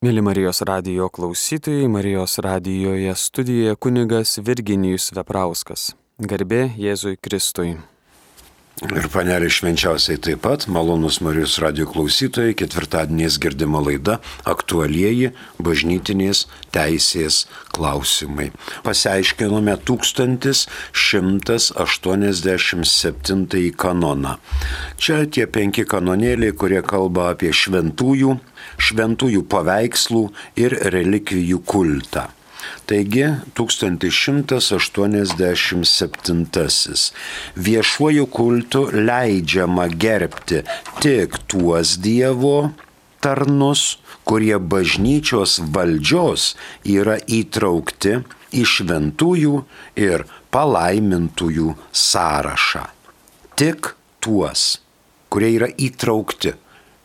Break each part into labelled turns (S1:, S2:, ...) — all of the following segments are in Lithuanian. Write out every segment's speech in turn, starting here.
S1: Mėly Marijos radijo klausytojai, Marijos radijoje studijoje kunigas Virginijus Veprauskas. Garbė Jėzui Kristui.
S2: Ir panelė švenčiausiai taip pat, malonus Marijos radio klausytojai, ketvirtadieniais girdima laida aktualieji bažnytinės teisės klausimai. Pasiaiškinome 1187 kanoną. Čia tie penki kanonėliai, kurie kalba apie šventųjų, šventųjų paveikslų ir relikvijų kultą. Taigi 1187. Viešuoju kultu leidžiama gerbti tik tuos Dievo tarnus, kurie bažnyčios valdžios yra įtraukti į šventųjų ir palaimintųjų sąrašą. Tik tuos, kurie yra įtraukti,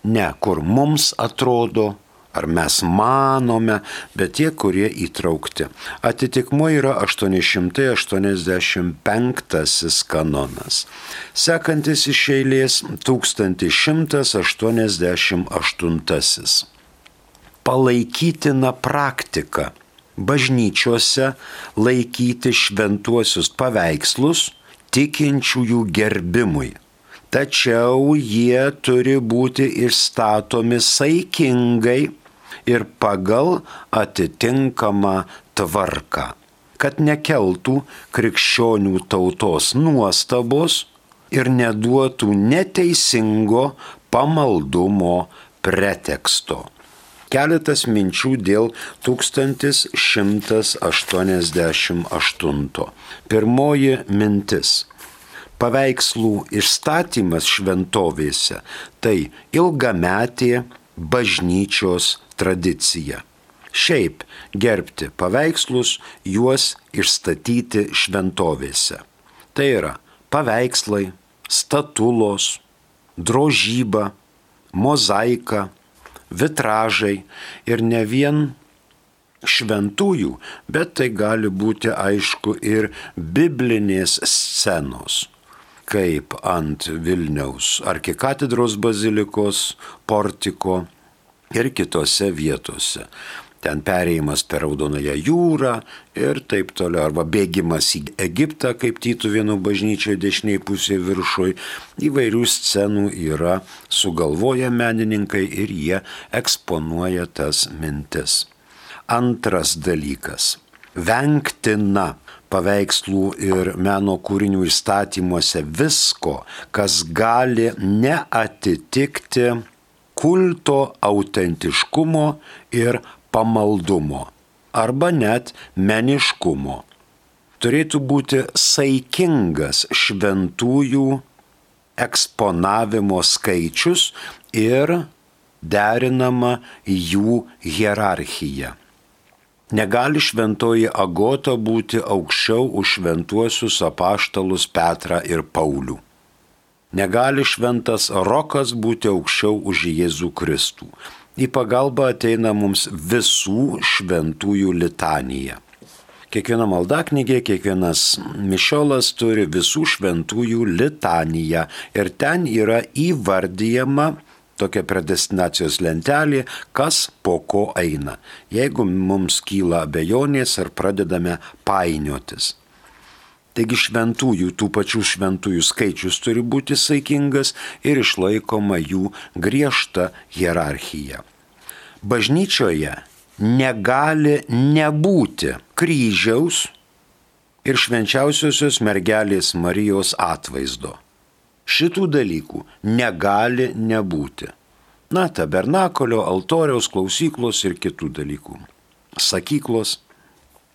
S2: ne kur mums atrodo, ar mes manome, bet tie, kurie įtraukti. Atitikmuo yra 885 kanonas. Sekantis iš eilės 1188. Palaikytina praktika bažnyčiose laikyti šventuosius paveikslus tikinčiųjų gerbimui tačiau jie turi būti išstatomi saikingai ir pagal atitinkamą tvarką, kad nekeltų krikščionių tautos nuostabos ir neduotų neteisingo pamaldumo preteksto. Keletas minčių dėl 1188. Pirmoji mintis paveikslų išstatymas šventovėse tai ilgametė bažnyčios tradicija. Šiaip gerbti paveikslus, juos išstatyti šventovėse. Tai yra paveikslai, statulos, drožyba, mozaika, vitražai ir ne vien šventųjų, bet tai gali būti aišku ir biblinės scenos kaip ant Vilniaus arkikatedros bazilikos portiko ir kitose vietose. Ten perėjimas per Raudonąją jūrą ir taip toliau. Arba bėgimas į Egiptą, kaip Tytuvėnų bažnyčioje dešiniai pusėje viršui. Įvairių scenų yra sugalvoję menininkai ir jie eksponuoja tas mintis. Antras dalykas. Vengtina paveikslų ir meno kūrinių įstatymuose visko, kas gali neatitikti kulto autentiškumo ir pamaldumo arba net meniškumo. Turėtų būti saikingas šventųjų eksponavimo skaičius ir derinama jų hierarchija. Negali šventoji Agota būti aukščiau už šventuosius apaštalus Petrą ir Paulių. Negali šventas Rokas būti aukščiau už Jėzų Kristų. Į pagalbą ateina mums visų šventųjų litanija. Kiekviena maldaknygė, kiekvienas mišiolas turi visų šventųjų litaniją ir ten yra įvardyjama tokia predestinacijos lentelė, kas po ko eina. Jeigu mums kyla abejonės ar pradedame painiotis. Taigi šventųjų, tų pačių šventųjų skaičius turi būti saikingas ir išlaikoma jų griežta hierarchija. Bažnyčioje negali nebūti kryžiaus ir švenčiausiosios mergelės Marijos atvaizdo. Šitų dalykų negali nebūti. Na, tabernakolio, altoriaus, klausyklos ir kitų dalykų. Sakyklos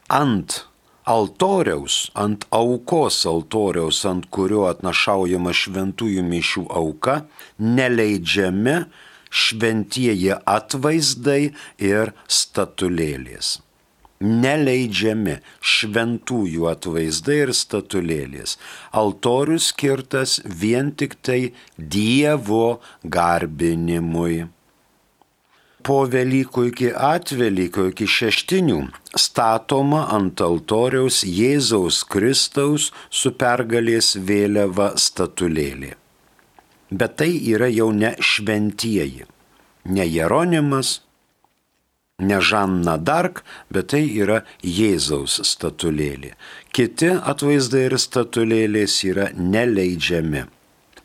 S2: ant altoriaus, ant aukos altoriaus, ant kurio atnašaujama šventųjų mišių auka, neleidžiami šventieji atvaizdai ir statulėlės neleidžiami šventųjų atvaizdai ir statulėlės. Altorius skirtas vien tik tai Dievo garbinimui. Po Velykų iki atvelykų iki šeštinių statoma ant altoriaus Jėzaus Kristaus su pergalės vėliava statulėlė. Bet tai yra jau ne šventieji, ne Jeronimas, ne Žanna Dark, bet tai yra Jėzaus statulėlė. Kiti atvaizdai ir statulėlės yra neleidžiami.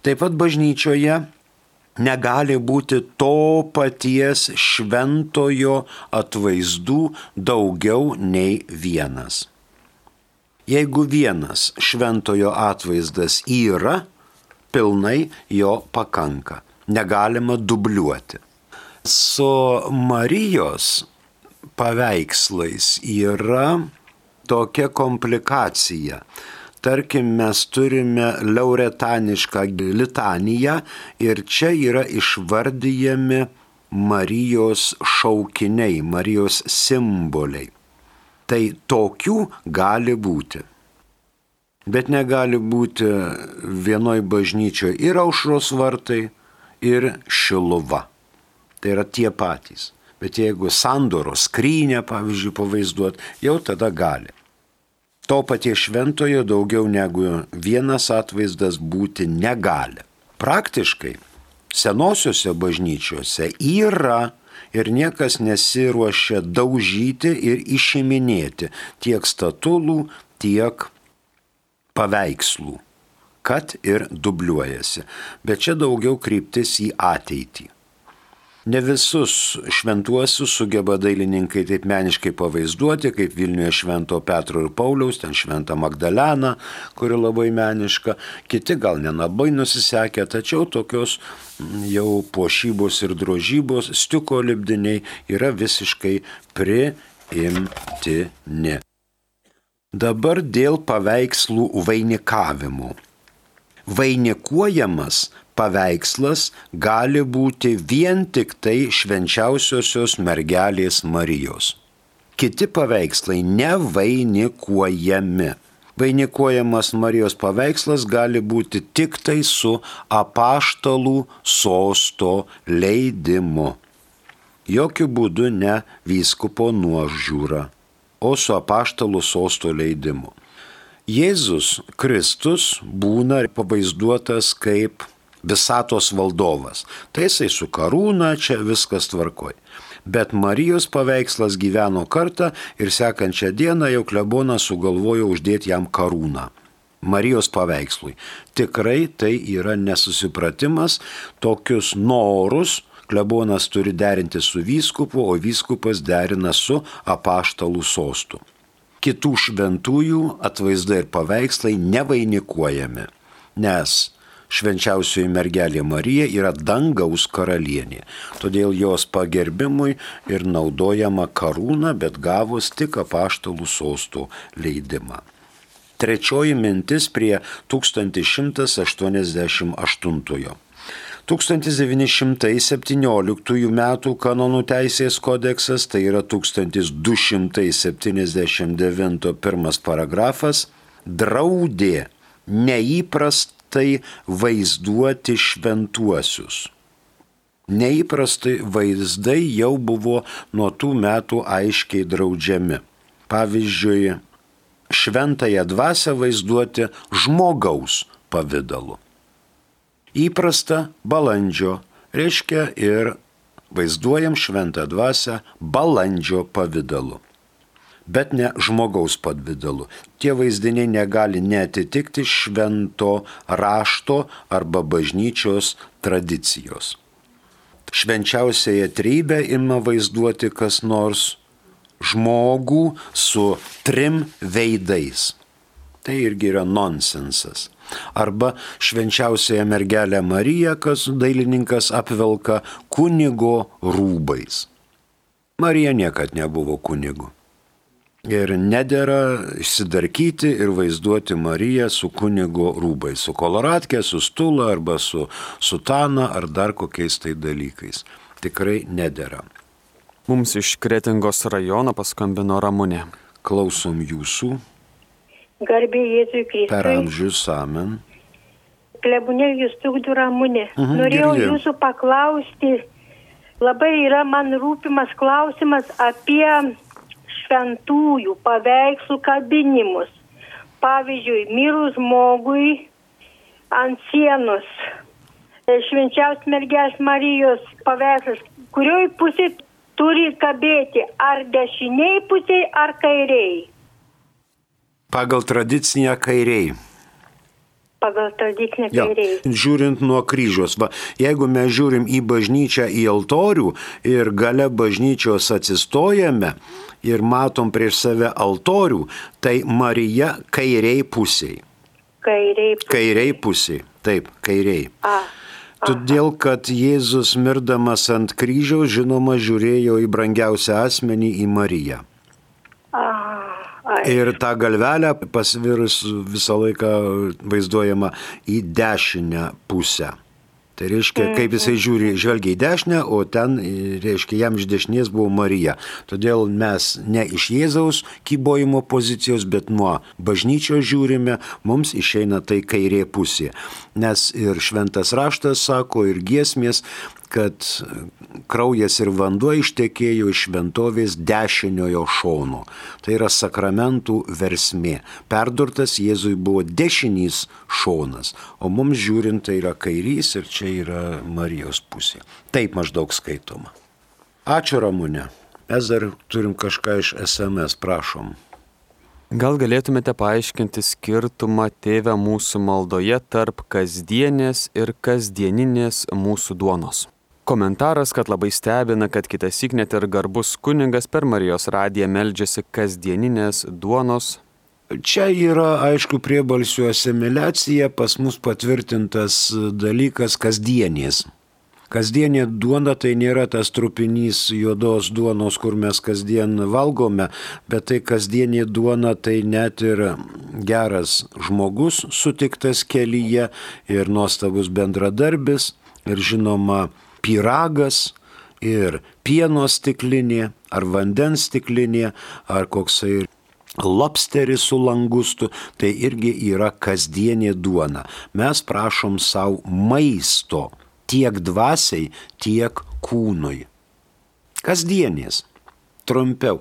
S2: Taip pat bažnyčioje negali būti to paties šventojo atvaizdų daugiau nei vienas. Jeigu vienas šventojo atvaizdas yra, pilnai jo pakanka. Negalima dubliuoti. Su Marijos paveikslais yra tokia komplikacija. Tarkim, mes turime lauretanišką litaniją ir čia yra išvardyjami Marijos šaukiniai, Marijos simboliai. Tai tokių gali būti. Bet negali būti vienoj bažnyčioje ir aušros vartai, ir šiluva. Tai yra tie patys. Bet jeigu sandoro skrynę, pavyzdžiui, pavaizduot, jau tada gali. To paties šventojo daugiau negu vienas atvaizdas būti negali. Praktiškai senosiuose bažnyčiose yra ir niekas nesiruošia daužyti ir išiminėti tiek statulų, tiek paveikslų, kad ir dubliuojasi. Bet čia daugiau kryptis į ateitį. Ne visus šventuosius sugeba dailininkai taip meniškai pavaizduoti, kaip Vilniuje švento Petro ir Pauliaus, ten šventą Magdaleną, kuri labai meniška, kiti gal nelabai nusisekė, tačiau tokios mm, jau puošybos ir drožybos, stiuko lipdiniai yra visiškai priimtini. Dabar dėl paveikslų vainikavimų. Vainikuojamas paveikslas gali būti vien tik tai švenčiausiosios mergelės Marijos. Kiti paveikslai nevainikuojami. Vainikuojamas Marijos paveikslas gali būti tik tai su apaštalų sosto leidimu. Jokių būdų ne vyskupo nuožiūra o su apaštalų sosto leidimu. Jėzus Kristus būna pavaizduotas kaip visatos valdovas. Tai jisai su karūna, čia viskas tvarkoj. Bet Marijos paveikslas gyveno kartą ir sekančią dieną jau klebonas sugalvojo uždėti jam karūną. Marijos paveikslui. Tikrai tai yra nesusipratimas, tokius norus klebonas turi derinti su vyskupu, o vyskupas derina su apaštalų sostu. Kitų šventųjų atvaizdai ir paveikslai nevainikuojami, nes švenčiausioji mergelė Marija yra dangaus karalienė. Todėl jos pagerbimui ir naudojama karūna, bet gavus tik apaštalų sostų leidimą. Trečioji mintis prie 1188. 1917 m. kanonų teisės kodeksas, tai yra 1279 pirmas paragrafas, draudė neįprastai vaizduoti šventuosius. Neįprastai vaizdai jau buvo nuo tų metų aiškiai draudžiami. Pavyzdžiui, šventąją dvasę vaizduoti žmogaus pavydalu įprasta balandžio, reiškia ir vaizduojam šventą dvasę balandžio pavydalu. Bet ne žmogaus pavydalu. Tie vaizdiniai negali netitikti švento rašto arba bažnyčios tradicijos. Švenčiausiąją trybę ima vaizduoti kas nors žmogų su trim veidais. Tai irgi yra nonsensas arba švenčiausiąją mergelę Mariją, kas dailininkas apvelka kunigo rūbais. Marija niekad nebuvo kunigu. Ir nedėra išsidarkyti ir vaizduoti Mariją su kunigo rūbais, su koloratkė, su stula arba su sutana ar dar kokiais tai dalykais. Tikrai nedėra.
S1: Mums iš Kretingos rajono paskambino Ramūnė.
S2: Klausom jūsų.
S3: Garbė Jėzui Kristui.
S2: Per amžius amen.
S3: Klebunė jūs tukdu ramunė.
S2: Mhm,
S3: Norėjau
S2: girdėjau.
S3: jūsų paklausti, labai yra man rūpimas klausimas apie šventųjų paveikslų kabinimus. Pavyzdžiui, mirus žmogui ant sienos švenčiaus mergelės Marijos paveikslas, kurioj pusė turi kabėti ar dešiniai pusiai, ar kairiai.
S2: Pagal tradicinę kairiai.
S3: Pagal tradicinę
S2: Ja,
S3: kairiai.
S2: žiūrint nuo kryžiaus. Va, jeigu mes žiūrim į bažnyčią, į altorių ir gale bažnyčios atsistojame ir matom prieš save altorių, tai Marija kairiai pusiai.
S3: Kairiai. pusiai.
S2: Kairiai pusiai. Taip, kairiai.
S3: A.
S2: Todėl, kad Jėzus mirdamas ant kryžiaus, žinoma, žiūrėjo į brangiausią asmenį, į Mariją.
S3: Ai.
S2: Ir tą galvelę pasvirus visą laiką vaizduojama į dešinę pusę. Tai reiškia, kaip jisai žiūri, žvelgia į dešinę, o ten, reiškia, jam iš dešinės buvo Marija. Todėl mes ne iš Jėzaus kybojimo pozicijos, bet nuo bažnyčios žiūrime, mums išeina tai kairė pusė. Nes ir šventas raštas sako, ir giesmės, kad kraujas ir vanduo ištekėjo iš šventovės dešiniojo šono. Tai yra sakramentų versmė. Perdurtas Jėzui buvo dešinys šonas, o mums žiūrint tai yra kairys ir čia yra Marijos pusė. Taip maždaug skaitoma. Ačiū Ramūne. Mes dar turim kažką iš SMS, prašom.
S1: Gal galėtumėte paaiškinti skirtumą tėvę mūsų maldoje tarp kasdienės ir kasdieninės mūsų duonos? Komentaras, kad labai stebina, kad kitas net ir garbus kuningas per Marijos radiją meldžiasi kasdieninės duonos.
S2: Čia yra, aišku, priebalsių asimiliacija, pas mus patvirtintas dalykas kasdienės. Kasdienė duona tai nėra tas trupinys juodos duonos, kur mes kasdien valgome, bet tai kasdienė duona tai net ir geras žmogus sutiktas kelyje ir nuostabus bendradarbis ir žinoma pyragas ir pieno stiklinė ar vandens stiklinė ar koksai lobsteris su langustu, tai irgi yra kasdienė duona. Mes prašom savo maisto tiek dvasiai, tiek kūnui. Kasdienės. Trumpiau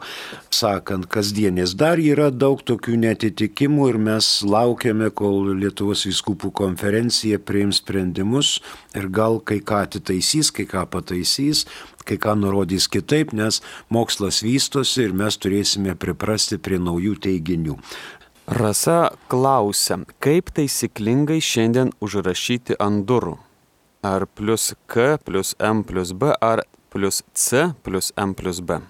S2: sakant, kasdienės dar yra daug tokių netitikimų ir mes laukiame, kol Lietuvos viskupų konferencija priims sprendimus ir gal kai ką atitaisys, kai ką pataisys, kai ką nurodys kitaip, nes mokslas vystosi ir mes turėsime priprasti prie naujų teiginių.
S1: Rasa klausia, kaip taisyklingai šiandien užrašyti ant durų? Ar plus K plus M plus B, ar plus C plus M plus B?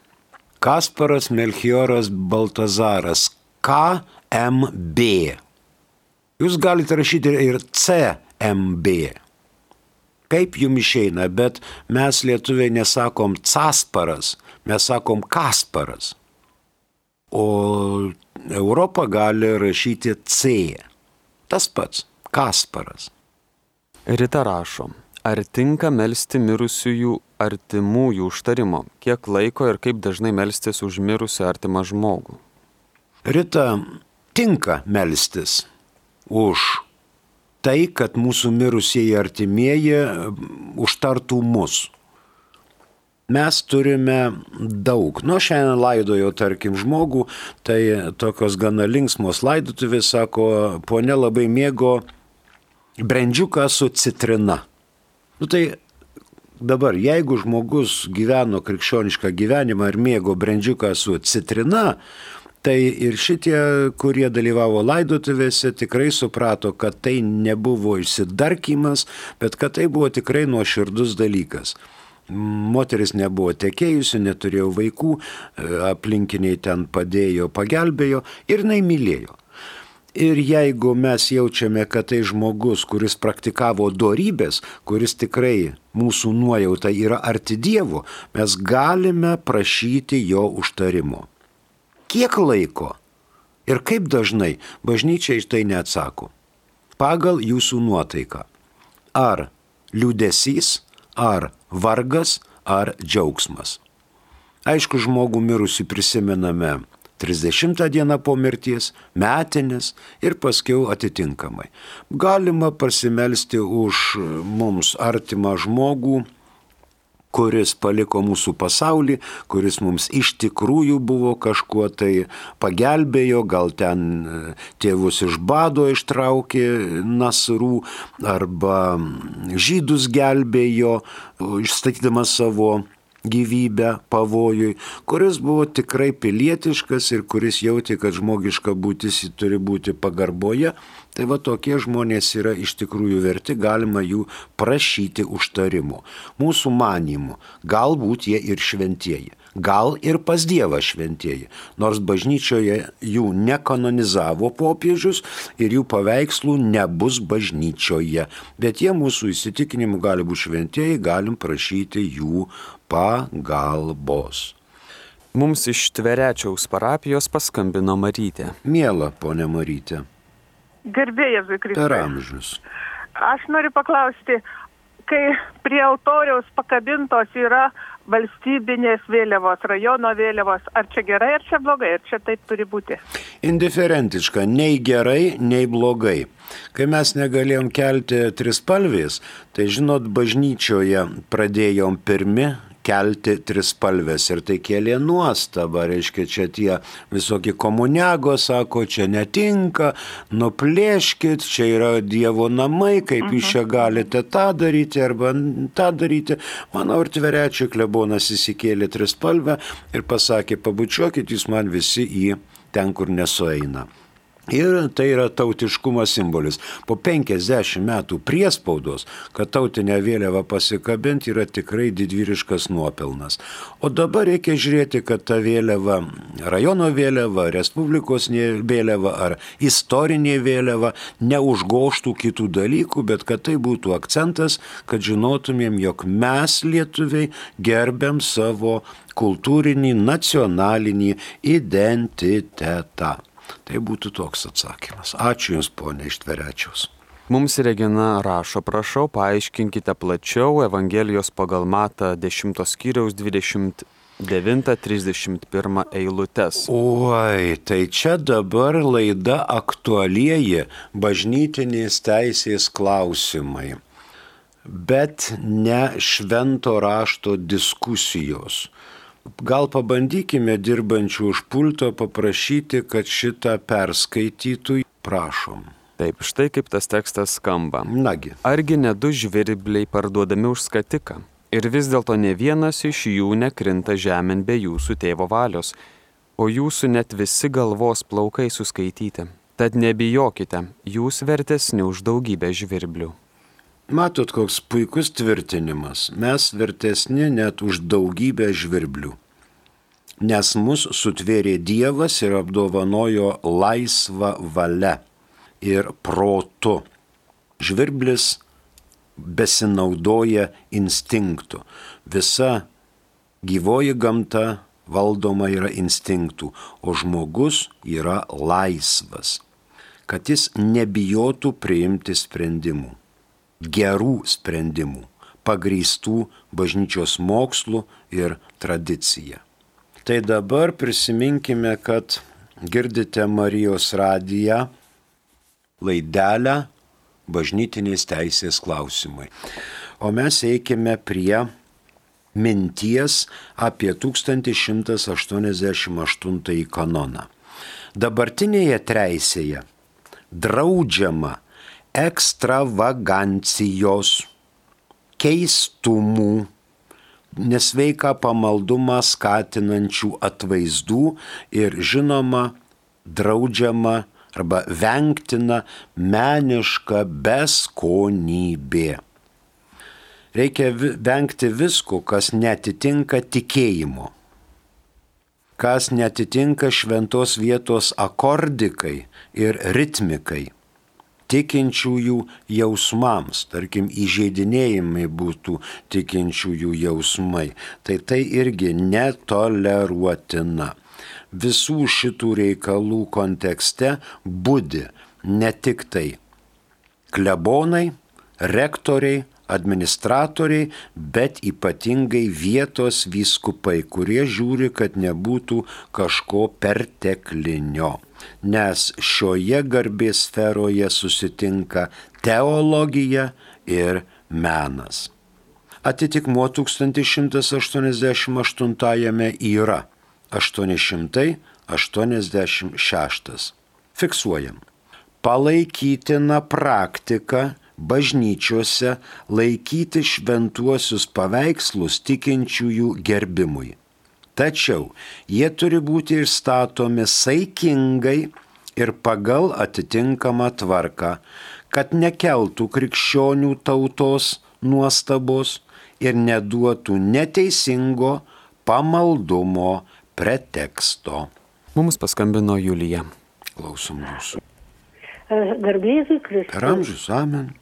S2: Kasparas Melchioras Baltazaras KMB. Jūs galite rašyti ir CMB. Kaip jums išeina, bet mes lietuviai nesakom Casparas, mes sakom Kasparas. O Europa gali rašyti C. Tas pats Kasparas.
S1: Rita rašo, ar tinka melstį mirusiųjų artimųjų užtarimo, kiek laiko ir kaip dažnai melstis už mirusią artimą žmogų?
S2: Rita, tinka melstis už tai, kad mūsų mirusieji artimieji užtartų mus. Mes turime daug. Nu, šiandien laidojo, tarkim, žmogų, tai tokios gana linksmos laidotuvės, sako, ponė labai mėgo brandžiuką su citrina. Nu, tai dabar, jeigu žmogus gyveno krikščionišką gyvenimą ir mėgo brandžiuką su citrina, Tai ir šitie, kurie dalyvavo laidotuvėse, tikrai suprato, kad tai nebuvo išsidarkimas, bet kad tai buvo tikrai nuoširdus dalykas. Moteris nebuvo tekėjusi, neturėjo vaikų, aplinkiniai ten padėjo, pagelbėjo ir jinai mylėjo. Ir jeigu mes jaučiame, kad tai žmogus, kuris praktikavo dorybės, kuris tikrai mūsų nuojauta yra arti Dievo, mes galime prašyti jo užtarimo kiek laiko ir kaip dažnai bažnyčia iš tai neatsako. Pagal jūsų nuotaiką. Ar liūdėsys, ar vargas, ar džiaugsmas. Aišku, žmogų mirusi prisimename 30 dieną po mirties, metinės ir paskiau atitinkamai. Galima pasimelsti už mums artimą žmogų, kuris paliko mūsų pasaulį, kuris mums iš tikrųjų buvo kažkuo tai pagelbėjo, gal ten tėvus iš bado ištraukė nasrų, arba žydus gelbėjo, išstatydamas savo gyvybę pavojui, kuris buvo tikrai pilietiškas ir kuris jautė, kad žmogiška būtis turi būti pagarboje, tai va tokie žmonės yra iš tikrųjų verti, galima jų prašyti užtarimo. Mūsų manimų, galbūt jie ir šventieji gal ir pas Dievą šventieji, nors bažnyčioje jų nekanonizavo popiežius ir jų paveikslų nebus bažnyčioje, bet jie mūsų įsitikinimu gali būti šventieji, galim prašyti jų pagalbos.
S1: Mums iš Tverečiaus parapijos paskambino Marytė.
S2: Mėla, ponė Marytė.
S4: Gerbėjas Kristus.
S2: Per amžius.
S4: Aš noriu paklausti, kai prie altoriaus pakabintos yra valstybinės vėliavos, rajono vėliavos, ar čia gerai, ar čia blogai, ar čia taip turi būti?
S2: Indiferentiška, nei gerai, nei blogai. Kai mes negalėjom kelti trispalvės, tai žinot, bažnyčioje pradėjom pirmi kelti trispalvės ir tai kėlė nuostabą, reiškia, čia tie visokie komuniago sako, čia netinka, nuplėškit, čia yra Dievo namai, kaip jūs čia galite tą daryti arba tą daryti. Manau, ir tverečių klebonas įsikėlė trispalvę ir pasakė, pabučiuokit jūs man visi į ten, kur nesueina. Ir tai yra tautiškumo simbolis. Po 50 metų priespaudos, kad tautinę vėliavą pasikabinti yra tikrai didvyriškas nuopelnas. O dabar reikia žiūrėti, kad ta vėliava, rajono vėliava, Respublikos vėliava ar istorinė vėliava neužgoštų kitų dalykų, bet kad tai būtų akcentas, kad žinotumėm, jog mes lietuviai gerbiam savo kultūrinį, nacionalinį identitetą. Tai būtų toks atsakymas. Ačiū Jums, ponė Ištverečiaus.
S1: Mums Regina rašo, prašau, paaiškinkite plačiau Evangelijos pagal Mata 10 skyriaus 29-31 eilutes.
S2: Oi, tai čia dabar laida aktualieji bažnytinės teisės klausimai, bet ne švento rašto diskusijos. Gal pabandykime dirbančių už pulto paprašyti, kad šitą perskaitytų. Prašom.
S1: Taip, štai kaip tas tekstas skamba.
S2: Nagi.
S1: Argi ne du žvirbliai parduodami už skatiką? Ir vis dėlto ne vienas iš jų nekrinta žemėn be jūsų tėvo valios, o jūsų net visi galvos plaukai suskaityti. Tad nebijokite, jūs vertesni už daugybę žvirblių.
S2: Matot, koks puikus tvirtinimas. Mes vertesni net už daugybę žvirblių. Nes mus sutvėrė Dievas ir apdovanojo laisvą valią ir protu. Žvirblis besinaudoja instinktu. Visa gyvoji gamta valdoma yra instinktų, o žmogus yra laisvas, kad jis nebijotų priimti sprendimų gerų sprendimų, pagrįstų bažnyčios mokslų ir tradicija. Tai dabar prisiminkime, kad girdite Marijos radiją laidelę bažnytinės teisės klausimai. O mes eikime prie minties apie 1188 kanoną. Dabartinėje teisėje draudžiama ekstravagancijos, keistumų, nesveiką pamaldumą skatinančių atvaizdų ir žinoma draudžiama arba vengtina meniška beskonybė. Reikia vengti visko, kas netitinka tikėjimo, kas netitinka šventos vietos akordikai ir ritmikai tikinčiųjų jausmams, tarkim, įžeidinėjimai būtų tikinčiųjų jausmai, tai tai irgi netoleruotina. Visų šitų reikalų kontekste būdi ne tik tai klebonai, rektoriai, administratoriai, bet ypatingai vietos vyskupai, kurie žiūri, kad nebūtų kažko perteklinio nes šioje garbės sferoje susitinka teologija ir menas. Atitikmuo 1188 yra 886. Fiksuojam. Palaikytina praktika bažnyčiose laikyti šventuosius paveikslus tikinčiųjų gerbimui. Tačiau jie turi būti išstatomi saikingai ir pagal atitinkamą tvarką, kad nekeltų krikščionių tautos nuostabos ir neduotų neteisingo pamaldumo preteksto.
S1: Mums paskambino Julija.
S2: Klausom jūsų.
S3: Garbėzui
S2: Per
S3: Kristui.
S2: amžius, amen.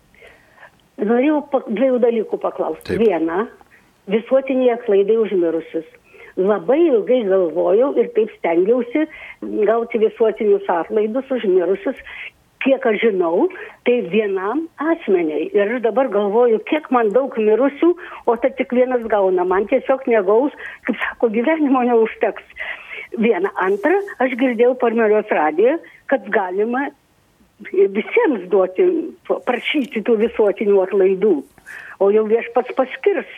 S3: Norėjau dviejų dalykų paklausti.
S2: Taip.
S3: Viena, visuotiniai atlaidai užmirusius. Labai ilgai galvojau ir taip stengiausi gauti visuotinius atlaidus užmirusius. Kiek aš žinau, tai vienam asmeniai. Ir aš dabar galvoju, kiek man daug mirusių, o tai tik vienas gauna. Man tiesiog negaus, kaip sako, gyvenimo neužteks. Viena. Antra, aš girdėjau per Marijos radiją, kad galima visiems duoti, prašyti tų visuotinių atlaidų. O jau viešpats paskirs.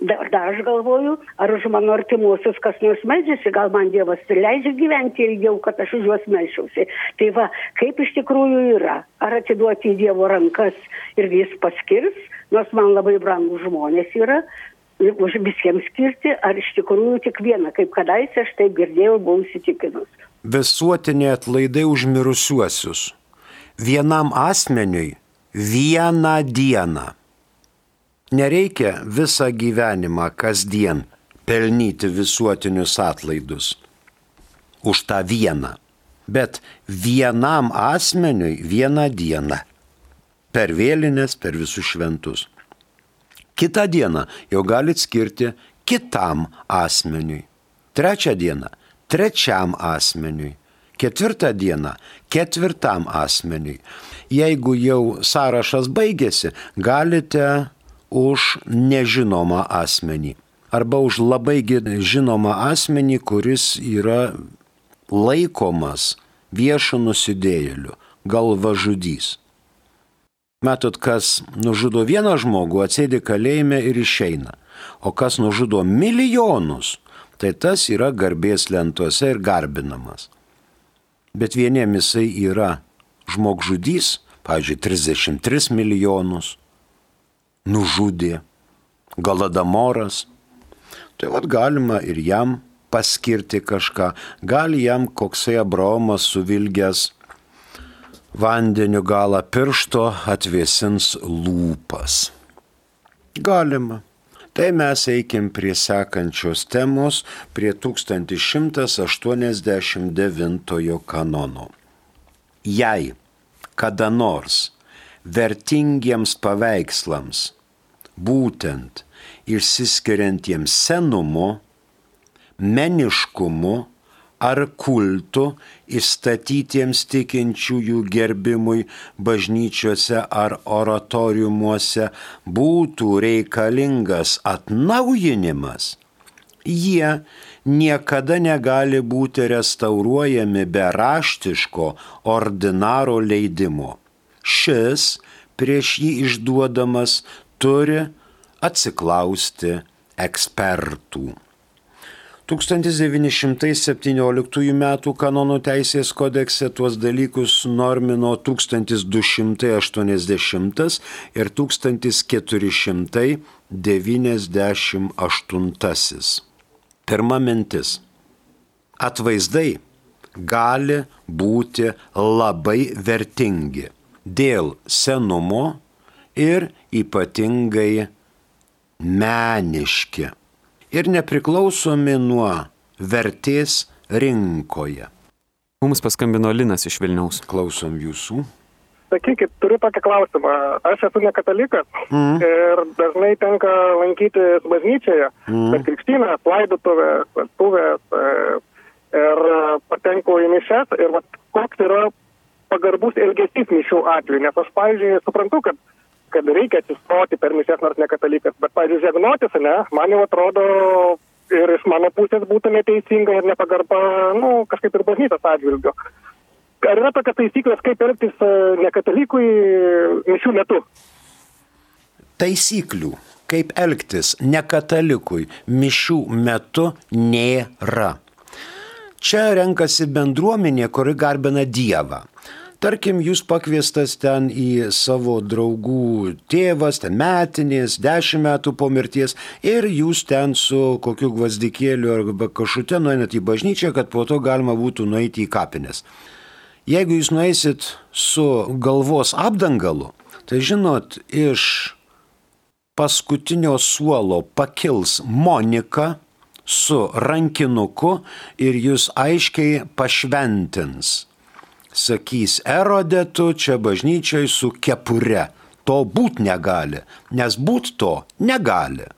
S3: Dar, dar aš galvoju, ar už mano artimuosius kas nors melžiasi, gal man Dievas leidžia gyventi ilgiau, kad aš už juos melšiausi. Tai va, kaip iš tikrųjų yra, ar atiduoti į Dievo rankas ir jis paskirs, nors man labai brangus žmonės yra, už visiems skirti, ar iš tikrųjų tik vieną, kaip kadaise aš taip girdėjau, buvau įsitikinus.
S2: Visuotiniai atlaidai užmirusiuosius. Vienam asmeniui vieną dieną. Nereikia visą gyvenimą kasdien pelnyti visuotinius atlaidus už tą vieną, bet vienam asmeniui vieną dieną. Per vėlinės, per visus šventus. Kitą dieną jau galit skirti kitam asmeniui. Trečią dieną trečiam asmeniui. Ketvirtą dieną ketvirtam asmeniui. Jeigu jau sąrašas baigėsi, galite už nežinomą asmenį. Arba už labai žinomą asmenį, kuris yra laikomas viešo nusidėjėliu, galva žudys. Matot, kas nužudo vieną žmogų, atsėdi kalėjime ir išeina. O kas nužudo milijonus, tai tas yra garbės lentuose ir garbinamas. Bet vieniem jisai yra žmogžudys, pavyzdžiui, 33 milijonus, nužudė, galadamoras. Tai vad galima ir jam paskirti kažką, gali jam koksai Abraomas suvilgęs vandeniu galą piršto atvėsins lūpas. Galima. Tai mes eikim prie sekančios temos, prie 1189 kanono. Jei kada nors vertingiems paveikslams, būtent išsiskiriantiems senumu, meniškumu ar kultu įstatytiems tikinčiųjų gerbimui bažnyčiose ar oratoriumuose būtų reikalingas atnaujinimas, jie niekada negali būti restauruojami be raštiško ordinaro leidimo. Šis prieš jį išduodamas turi atsiklausti ekspertų. 1917 m. kanonų teisės kodekse tuos dalykus normino 1280 ir 1498. Pirma mintis. Atvaizdai gali būti labai vertingi dėl senumo ir ypatingai meniški ir nepriklausomi nuo vertės rinkoje.
S1: Mums paskambino Linas iš Vilniaus.
S2: Klausom jūsų.
S5: Sakykit, turiu tokį klausimą. Aš esu ne katalikas
S2: Mm.
S5: ir dažnai tenka lankytis bažnyčioje,
S2: Mm.
S5: per krikštyną, laidotuvės, vestuvės e, ir e, patenku į mišes ir vat, koks yra pagarbus elgesys mišių atveju. Nes aš, pavyzdžiui, suprantu, kad, kad reikia atsistoti per mišes, nors ne katalikas, bet, pavyzdžiui, žegnotis, ne, man jau atrodo ir iš mano pusės būtų neteisinga ir nepagarba, nu, kažkaip ir bažnyčios atžvilgiu. Ar yra tokia taisyklės, kaip elgtis e, nekatalikui mišių metu?
S2: Taisyklių, kaip elgtis nekatalikui mišių metu nėra. Čia renkasi bendruomenė, kuri garbina Dievą. Tarkim, jūs pakviestas ten į savo draugų tėvas, ten metinės, dešimt metų po mirties ir jūs ten su kokiu gvazdikėliu arba kažkute nueinat į bažnyčią, kad po to galima būtų nueiti į kapines. Jeigu jūs nueisit su galvos apdangalu, tai žinot, iš paskutinio suolo pakils Monika su rankinuku ir jūs aiškiai pašventins sakys erodetu čia bažnyčiai su kepure. To būt negali, nes būt to negali.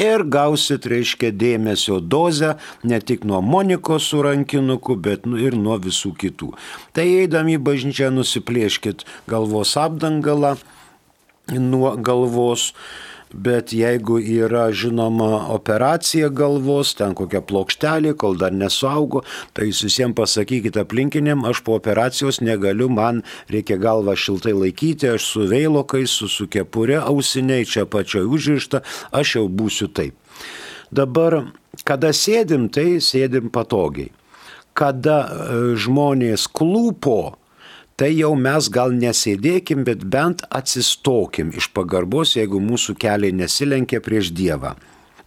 S2: Ir gausit, reiškia, dėmesio dozę ne tik nuo Monikos su rankinuku, bet nu ir nuo visų kitų. Tai eidami į bažnyčią nusiplėškit galvos apdangalą nuo galvos bet jeigu yra žinoma operacija galvos, ten kokia plokštelė, kol dar nesuaugo, tai jūs visiems pasakykite aplinkiniam, aš po operacijos negaliu, man reikia galvą šiltai laikyti, aš su veilokais, su, su kepurė ausiniai, čia pačioj užrišta, aš jau būsiu taip. Dabar, kada sėdim, tai sėdim patogiai. Kada e, žmonės klūpo, tai jau mes gal nesėdėkim, bet bent atsistokim iš pagarbos, jeigu mūsų keliai nesilenkia prieš Dievą.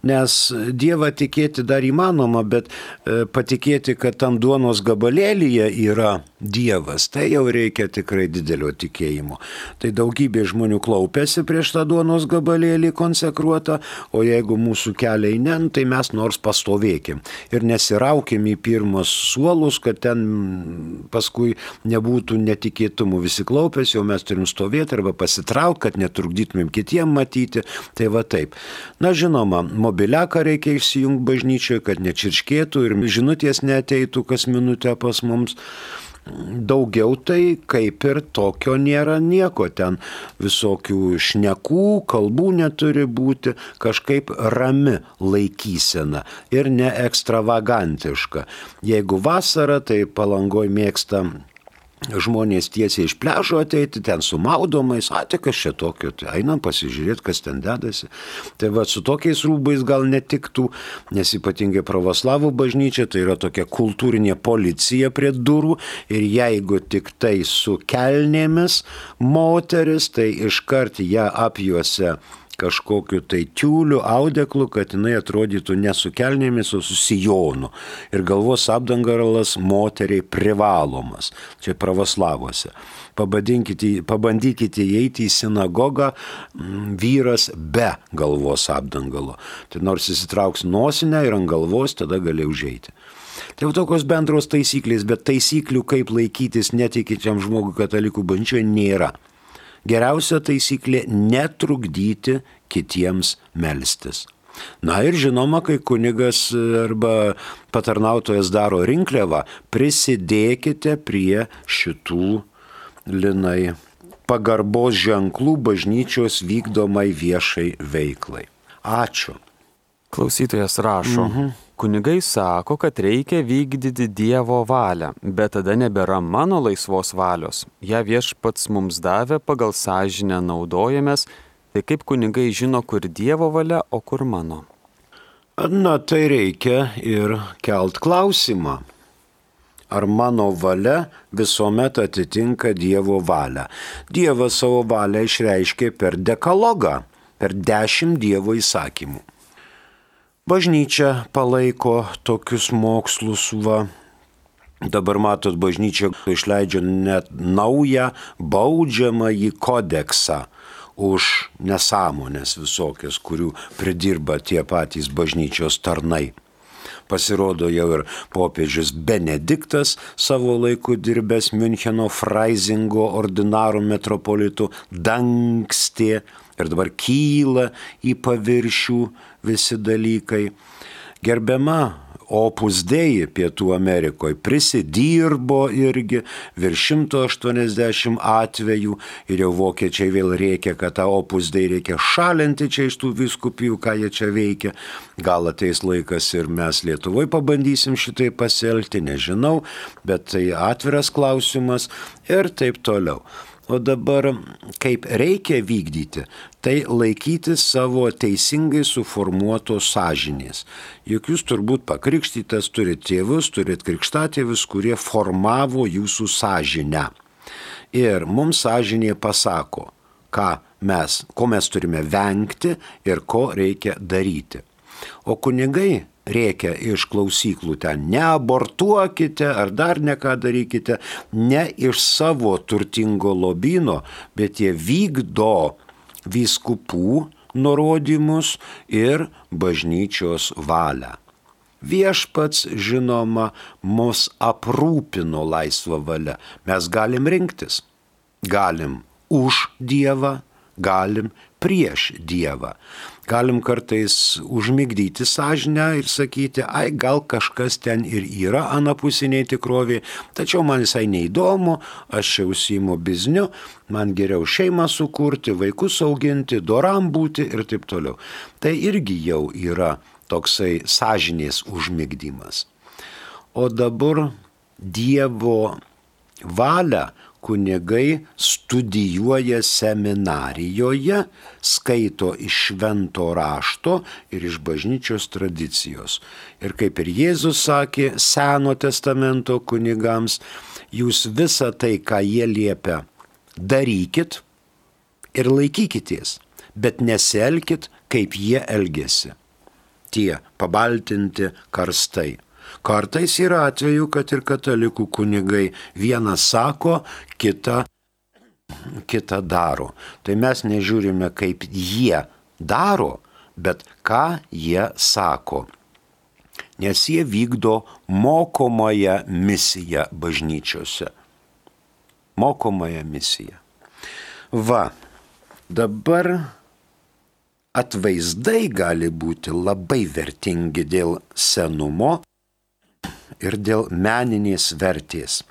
S2: Nes Dievą tikėti dar įmanoma, bet e, patikėti, kad tam duonos gabalėlyje yra Dievas, tai jau reikia tikrai didelio tikėjimo. Tai daugybė žmonių klaupėsi prieš tą duonos gabalėlį konsekruotą, o jeigu mūsų keliai ne, tai mes nors pastovėkim ir nesiraukim į pirmus suolus, kad ten paskui nebūtų netikėtumų visi klaupėsi, o mes turim stovėti arba pasitraukti, kad netrukdytumėm kitiem matyti. Tai va taip. Na žinoma, mobiliaką reikia išsijungti bažnyčioje, kad nečirškėtų ir žinutės neteitų kas minutę pas mums. Daugiau tai kaip ir tokio nėra nieko, ten visokių šnekų, kalbų neturi būti, kažkaip rami laikysena ir ne ekstravagantiška. Jeigu vasara, tai palangoj mėgsta žmonės tiesiai iš pležo ateiti, ten su maudomais, atikas čia tokio, tai einam pasižiūrėti, kas ten dedasi. Tai va su tokiais rūbais gal netiktų, nes ypatingai pravoslavų bažnyčia tai yra tokia kultūrinė policija prie durų ir jeigu tik tai su kelnėmis moteris, tai iškart ją apjuose kažkokiu tai tiuliu, audeklu, kad jinai atrodytų ne su kelnėmis, o su sijonu. Ir galvos apdangaralas moteriai privalomas. Čia pravoslavuose. Pabandykite įeiti į sinagogą m, vyras be galvos apdangalo. Tai nors įsitrauks nosinę ir ant galvos, tada gali užeiti. Tai jau tokios bendros taisyklės, bet taisyklių, kaip laikytis netikinčiam žmogui katalikų bančioje, nėra. Geriausia taisyklė - netrukdyti kitiems melstis. Na ir žinoma, kai kunigas arba patarnautojas daro rinkliavą, prisidėkite prie šitų linai pagarbos ženklų bažnyčios vykdomai viešai veiklai. Ačiū.
S1: Klausytojas rašo. Mhm. Kunigai sako, kad reikia vykdyti Dievo valią, bet tada nebėra mano laisvos valios. Ja viešpats mums davė, pagal sąžinę naudojamės, tai kaip kunigai žino, kur Dievo valia, o kur mano.
S2: Na tai reikia ir kelt klausimą. Ar mano valia visuomet atitinka Dievo valią? Dievas savo valią išreiškė per dekalogą, per dešimt Dievo įsakymų. Bažnyčia palaiko tokius mokslus, va. Dabar matot, bažnyčia išleidžia net naują baudžiamąjį kodeksą už nesąmonės visokias, kurių pridirba tie patys bažnyčios tarnai. Pasirodo jau ir popiežius Benediktas savo laiku dirbęs Müncheno Freisingo ordinarų metropolitų dangstė ir dabar kyla į paviršių visi dalykai. Gerbiama Opus Dei Pietų Amerikoje prisidirbo irgi virš 180 atvejų ir jau vokiečiai vėl reikia, kad tą Opus Dei reikia šalinti čia iš tų viskupijų, ką jie čia veikia. Gal ateis laikas ir mes Lietuvoje pabandysim šitai pasielgti, nežinau, bet tai atviras klausimas ir taip toliau. O dabar kaip reikia vykdyti, tai laikyti savo teisingai suformuotos sąžinės. Juk jūs turbūt pakrikštytas, turite tėvus, turite krikštatėvius, kurie formavo jūsų sąžinę. Ir mums sąžinė pasako, ką mes, ko mes turime vengti ir ko reikia daryti. O kunigai reikia iš klausyklų ten, neabortuokite ar dar neką darykite, ne iš savo turtingo lobino, bet jie vykdo vyskupų nurodymus ir bažnyčios valią. Viešpats, žinoma, mus aprūpino laisvą valią. Mes galim rinktis. Galim už Dievą, galim prieš Dievą. Galim kartais užmigdyti sąžinę ir sakyti, ai gal kažkas ten ir yra anapusiniai tikroviai, tačiau man visai neįdomu, aš čia užsijimu bizniu, man geriau šeimą sukurti, vaikus auginti, doram būti ir taip toliau. Tai irgi jau yra toksai sąžinės užmigdymas. O dabar Dievo valią kunigai studijuoja seminarijoje, skaito iš švento rašto ir iš bažnyčios tradicijos. Ir kaip ir Jėzus sakė Seno testamento kunigams, jūs visą tai, ką jie liepia, darykit ir laikykitės, bet nesielkit, kaip jie elgesi. Tie pabaltinti karstai. Kartais yra atveju, kad ir katalikų kunigai vieną sako, kitą, kitą daro. Tai mes nežiūrime, kaip jie daro, bet ką jie sako. Nes jie vykdo mokomąją misiją bažnyčiose. Mokomąją misiją. Va, dabar atvaizdai gali būti labai vertingi dėl senumo ir dėl meninės vertės.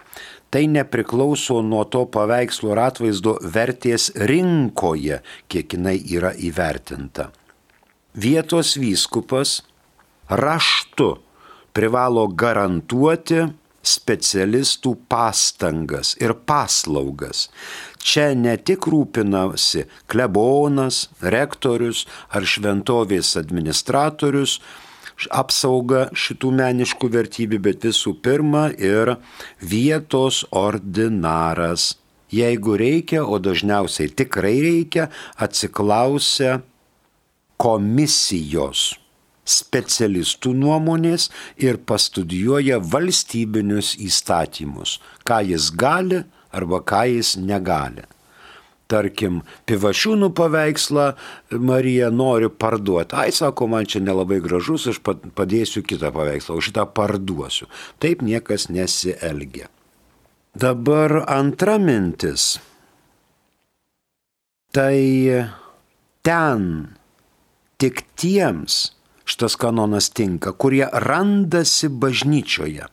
S2: Tai nepriklauso nuo to paveikslo ir atvaizdo vertės rinkoje, kiek jinai yra įvertinta. Vietos vyskupas raštu privalo garantuoti specialistų pastangas ir paslaugas. Čia ne tik rūpinasi klebonas, rektorius ar šventovės administratorius, apsauga šitų meniškų vertybių, bet visų pirma ir vietos ordinaras. Jeigu reikia, o dažniausiai tikrai reikia, atsiklausia komisijos specialistų nuomonės ir pastudijuoja valstybinius įstatymus, ką jis gali arba ką jis negali tarkim, pivašiūnų paveikslą Marija nori parduoti. Ai, sako, man čia nelabai gražus, aš padėsiu kitą paveikslą, o šitą parduosiu. Taip niekas nesielgia. Dabar antra mintis. Tai ten tik tiems šitas kanonas tinka, kurie randasi bažnyčioje.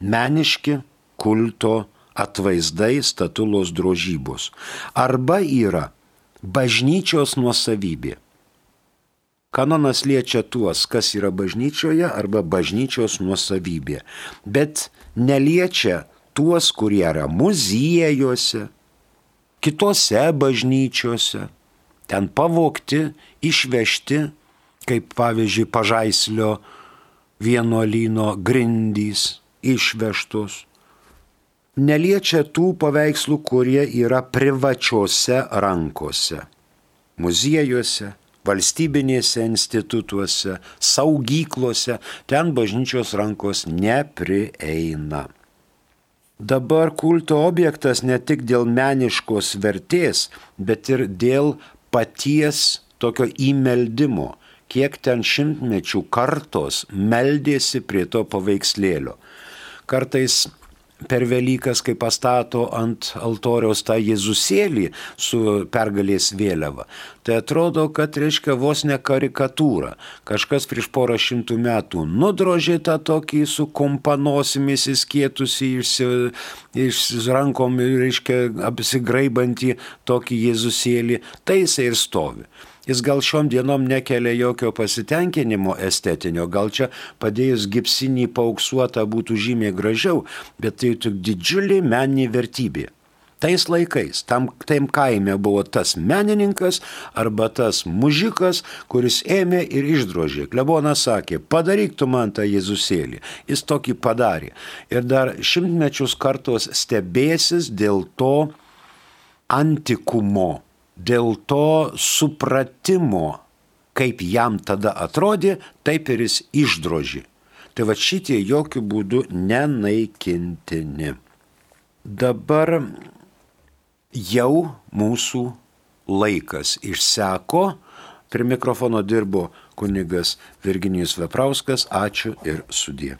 S2: Meniški kulto atvaizdai statulos drožybos. Arba yra bažnyčios nuosavybė. Kanonas liečia tuos, kas yra bažnyčioje arba bažnyčios nuosavybė, bet neliečia tuos, kurie yra muziejuose, kitose bažnyčiose, ten pavokti, išvežti, kaip pavyzdžiui pažaislio vienuolyno grindys išvežtos neliečia tų paveikslų, kurie yra privačiose rankose - muziejuose, valstybinėse institutuose, saugyklose, ten bažnyčios rankos neprieina. Dabar kulto objektas ne tik dėl meniškos vertės, bet ir dėl paties tokio įmeldimo, kiek ten šimtmečių kartos meldėsi prie to paveikslėlio. Kartais per Velykas, kai pastato ant altoriaus tą Jėzusėlį su pergalės vėliava, tai atrodo, kad reiškia vos ne karikatūra. Kažkas prieš porą šimtų metų nudrožė tą tokį su kompanosimis įskėtusi iš, rankom, reiškia apsigraibantį tokį Jėzusėlį, tai jisai ir stovi jis gal šiom dienom nekelia jokio pasitenkinimo estetinio, gal čia padėjus gipsinį paauksuotą būtų žymiai gražiau, bet tai tik didžiulė meninė vertybė. Tais laikais, tam, tam kaime buvo tas menininkas arba tas mužikas, kuris ėmė ir išdrožė. Klebonas sakė, padaryk tu man tą Jėzusėlį. Jis tokį padarė. Ir dar šimtmečius kartos stebėsis dėl to antikumo, dėl to supratimo, kaip jam tada atrodė, taip ir jis išdrožė. Tai va šitie jokių būdų nenaikintini. Dabar jau mūsų laikas išseko. Prie mikrofono dirbo kunigas Virginijus Veprauskas. Ačiū ir sudė.